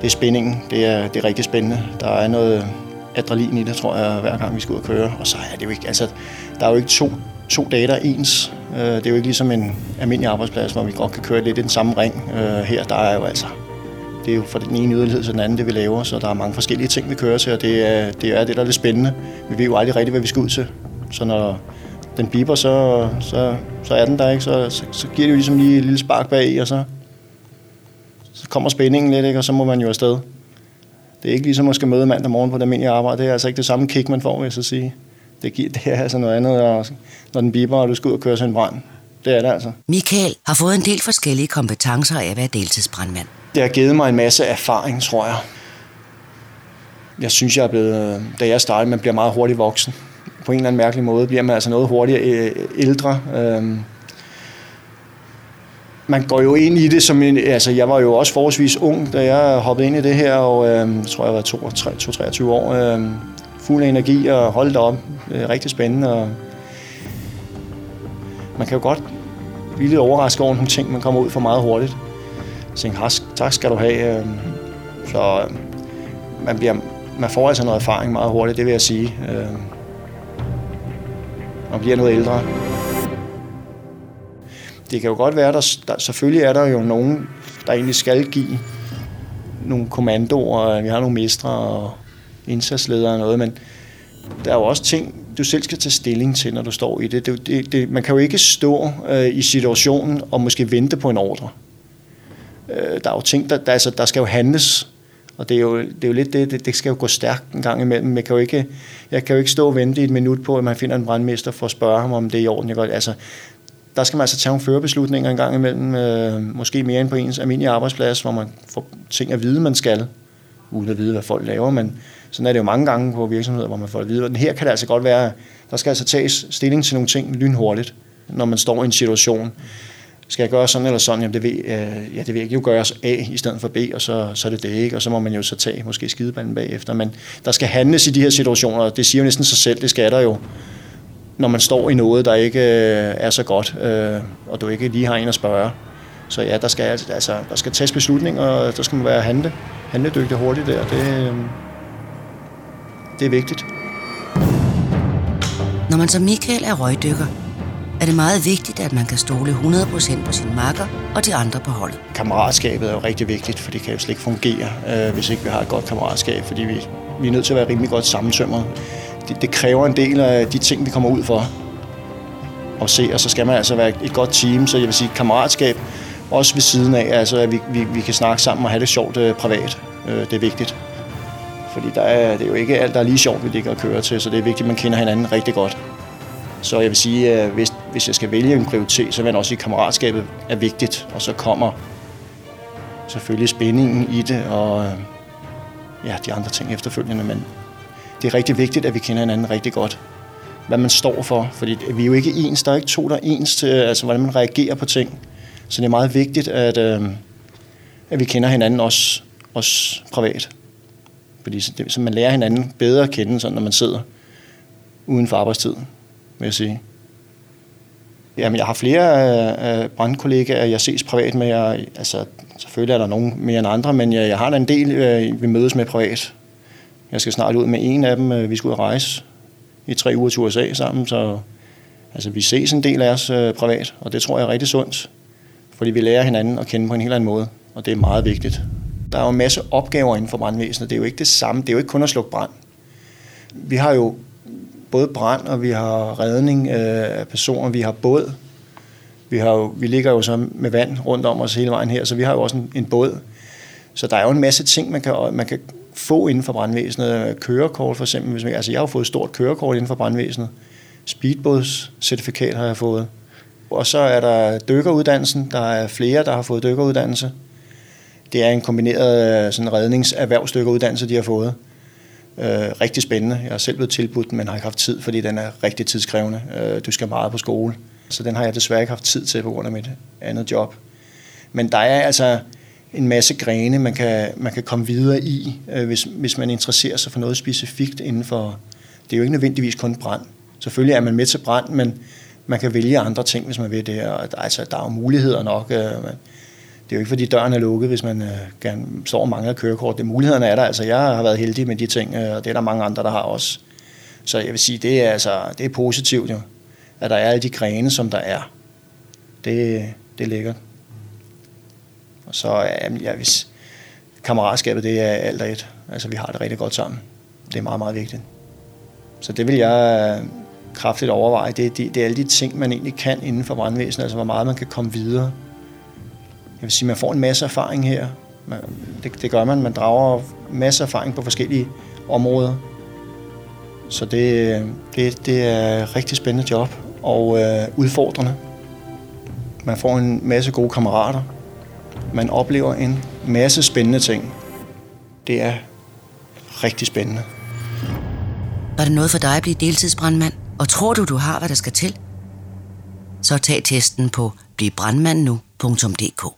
det er spændingen. Det er, det er rigtig spændende. Der er noget adrenalin i det, tror jeg, hver gang vi skal ud og køre. Og så er det jo ikke, altså, der er jo ikke to, to dage, der er ens. Øh, det er jo ikke ligesom en almindelig arbejdsplads, hvor vi godt kan køre lidt i den samme ring. Øh, her, der er jo altså, det er jo fra den ene yderlighed til den anden, det vi laver, så der er mange forskellige ting, vi kører til, og det er det, er det der er lidt spændende. Vi ved jo aldrig rigtigt, hvad vi skal ud til. Så når den biber, så, så, så er den der, ikke? Så, så, så giver det jo ligesom lige et lille spark bag, og så, så kommer spændingen lidt, ikke? og så må man jo afsted. Det er ikke ligesom at skal møde mandag morgen på det almindelige arbejde. Det er altså ikke det samme kick, man får, vil jeg så sige. Det, giver, det er altså noget andet, når den biber, og du skal ud og køre sin brand. Det er det altså. Michael har fået en del forskellige kompetencer af at være deltidsbrandmand. Det har givet mig en masse erfaring, tror jeg. Jeg synes, jeg er blevet, da jeg startede, man bliver meget hurtigt voksen. På en eller anden mærkelig måde bliver man altså noget hurtigere øh, ældre. Øhm, man går jo ind i det som en, altså jeg var jo også forholdsvis ung, da jeg hoppede ind i det her, og øh, jeg tror jeg var 22-23 år. Øh, fuld af energi og holdt op. Øh, rigtig spændende. Og man kan jo godt blive lidt overrasket over nogle ting, man kommer ud for meget hurtigt. Jeg tænkte, tak skal du have. Øh, så øh, man, bliver, man får altså noget erfaring meget hurtigt, det vil jeg sige. Øh, man bliver noget ældre det kan jo godt være, der, der selvfølgelig er der jo nogen, der egentlig skal give nogle kommandoer, øh, vi har nogle mestre og indsatsledere og noget, men der er jo også ting, du selv skal tage stilling til, når du står i det. det, det, det man kan jo ikke stå øh, i situationen og måske vente på en ordre. Øh, der er jo ting, der, der, altså, der skal jo handles, og det er jo, det er jo lidt det, det, det skal jo gå stærkt en gang imellem. Jeg kan, jo ikke, jeg kan jo ikke stå og vente i et minut på, at man finder en brandmester for at spørge ham, om det er i orden. Jeg godt, altså, der skal man altså tage nogle førerbeslutninger en gang imellem, øh, måske mere end på ens almindelige arbejdsplads, hvor man får ting at vide, man skal, uden at vide, hvad folk laver, men sådan er det jo mange gange på virksomheder, hvor man får at vide. Men her kan det altså godt være, der skal altså tages stilling til nogle ting lynhurtigt, når man står i en situation. Skal jeg gøre sådan eller sådan? Jamen det ved, øh, ja, det vil jeg jo gøre A i stedet for B, og så, så er det det ikke, og så må man jo så tage måske skidebanden bagefter. Men der skal handles i de her situationer, og det siger jo næsten sig selv, det skal der jo når man står i noget, der ikke øh, er så godt, øh, og du ikke lige har en at spørge. Så ja, der skal, altså, der skal tages beslutninger, og der skal man være handle, handledygtig hurtigt der. Det, øh, det er vigtigt. Når man som Michael er røgdykker, er det meget vigtigt, at man kan stole 100% på sin makker og de andre på holdet. Kammeratskabet er jo rigtig vigtigt, for det kan jo slet ikke fungere, øh, hvis ikke vi har et godt kammeratskab, fordi vi, vi er nødt til at være rimelig godt sammensømret det, det kræver en del af de ting, vi kommer ud for at se, og så skal man altså være et godt team, så jeg vil sige kammeratskab, også ved siden af, altså at vi, vi, vi kan snakke sammen og have det sjovt øh, privat. Øh, det er vigtigt. Fordi der er, det er jo ikke alt, der er lige sjovt, vi ligger og kører til, så det er vigtigt, at man kender hinanden rigtig godt. Så jeg vil sige, at hvis, hvis jeg skal vælge en prioritet, så vil jeg også sige, at kammeratskabet er vigtigt, og så kommer selvfølgelig spændingen i det, og øh, ja, de andre ting efterfølgende, men det er rigtig vigtigt, at vi kender hinanden rigtig godt. Hvad man står for, fordi vi er jo ikke ens. Der er ikke to, der er ens til, altså, hvordan man reagerer på ting. Så det er meget vigtigt, at, øh, at vi kender hinanden også, også privat. Fordi så, det, så man lærer hinanden bedre at kende, sådan, når man sidder uden for arbejdstid, vil jeg sige. Jamen, jeg har flere øh, øh brandkollegaer, jeg ses privat med. Jeg, altså, selvfølgelig er der nogen mere end andre, men jeg, jeg har da en del, øh, vi mødes med privat. Jeg skal snart ud med en af dem. Øh, vi skal ud og rejse i tre uger til USA sammen, så altså, vi ses en del af os øh, privat, og det tror jeg er rigtig sundt, fordi vi lærer hinanden at kende på en helt anden måde, og det er meget vigtigt. Der er jo en masse opgaver inden for brandvæsenet. Det er jo ikke det samme. Det er jo ikke kun at slukke brand. Vi har jo både brand, og vi har redning øh, af personer. Vi har båd. Vi, har jo, vi ligger jo så med vand rundt om os hele vejen her, så vi har jo også en, en båd. Så der er jo en masse ting, man kan, man kan få inden for brandvæsenet. Kørekort for eksempel. Hvis man, altså jeg har fået et stort kørekort inden for brandvæsenet. Speedbådscertifikat har jeg fået. Og så er der dykkeruddannelsen. Der er flere, der har fået dykkeruddannelse. Det er en kombineret øh, sådan redningserhvervsdykkeruddannelse, de har fået. Øh, rigtig spændende. Jeg har selv blevet tilbudt, men har ikke haft tid, fordi den er rigtig tidskrævende. Øh, du skal meget på skole. Så den har jeg desværre ikke haft tid til på grund af mit andet job. Men der er altså en masse grene, man kan, man kan komme videre i, øh, hvis, hvis man interesserer sig for noget specifikt inden for... Det er jo ikke nødvendigvis kun brand. Selvfølgelig er man med til brand, men man kan vælge andre ting, hvis man vil det. Og der, altså, der er jo muligheder nok. Øh, Det er jo ikke, fordi døren er lukket, hvis man øh, gerne står og mangler kørekort. Det mulighederne er der. Altså, jeg har været heldig med de ting, øh, og det er der mange andre, der har også. Så jeg vil sige, det er, altså, det er positivt jo, at der er alle de grene, som der er. Det, det er lækkert. Og så, jamen, ja, hvis kammeratskabet, det er alt og et. Altså, vi har det rigtig godt sammen. Det er meget, meget vigtigt. Så det vil jeg øh, kraftigt overveje. Det, det, det er alle de ting, man egentlig kan inden for brandvæsenet, altså hvor meget man kan komme videre. Jeg vil sige, man får en masse erfaring her. Det, det gør man. Man drager masser af erfaring på forskellige områder. Så det, det, det er et rigtig spændende job og øh, udfordrende. Man får en masse gode kammerater. Man oplever en masse spændende ting. Det er rigtig spændende. Var det noget for dig at blive deltidsbrandmand? Og tror du, du har, hvad der skal til? Så tag testen på blivbrandmandnu.dk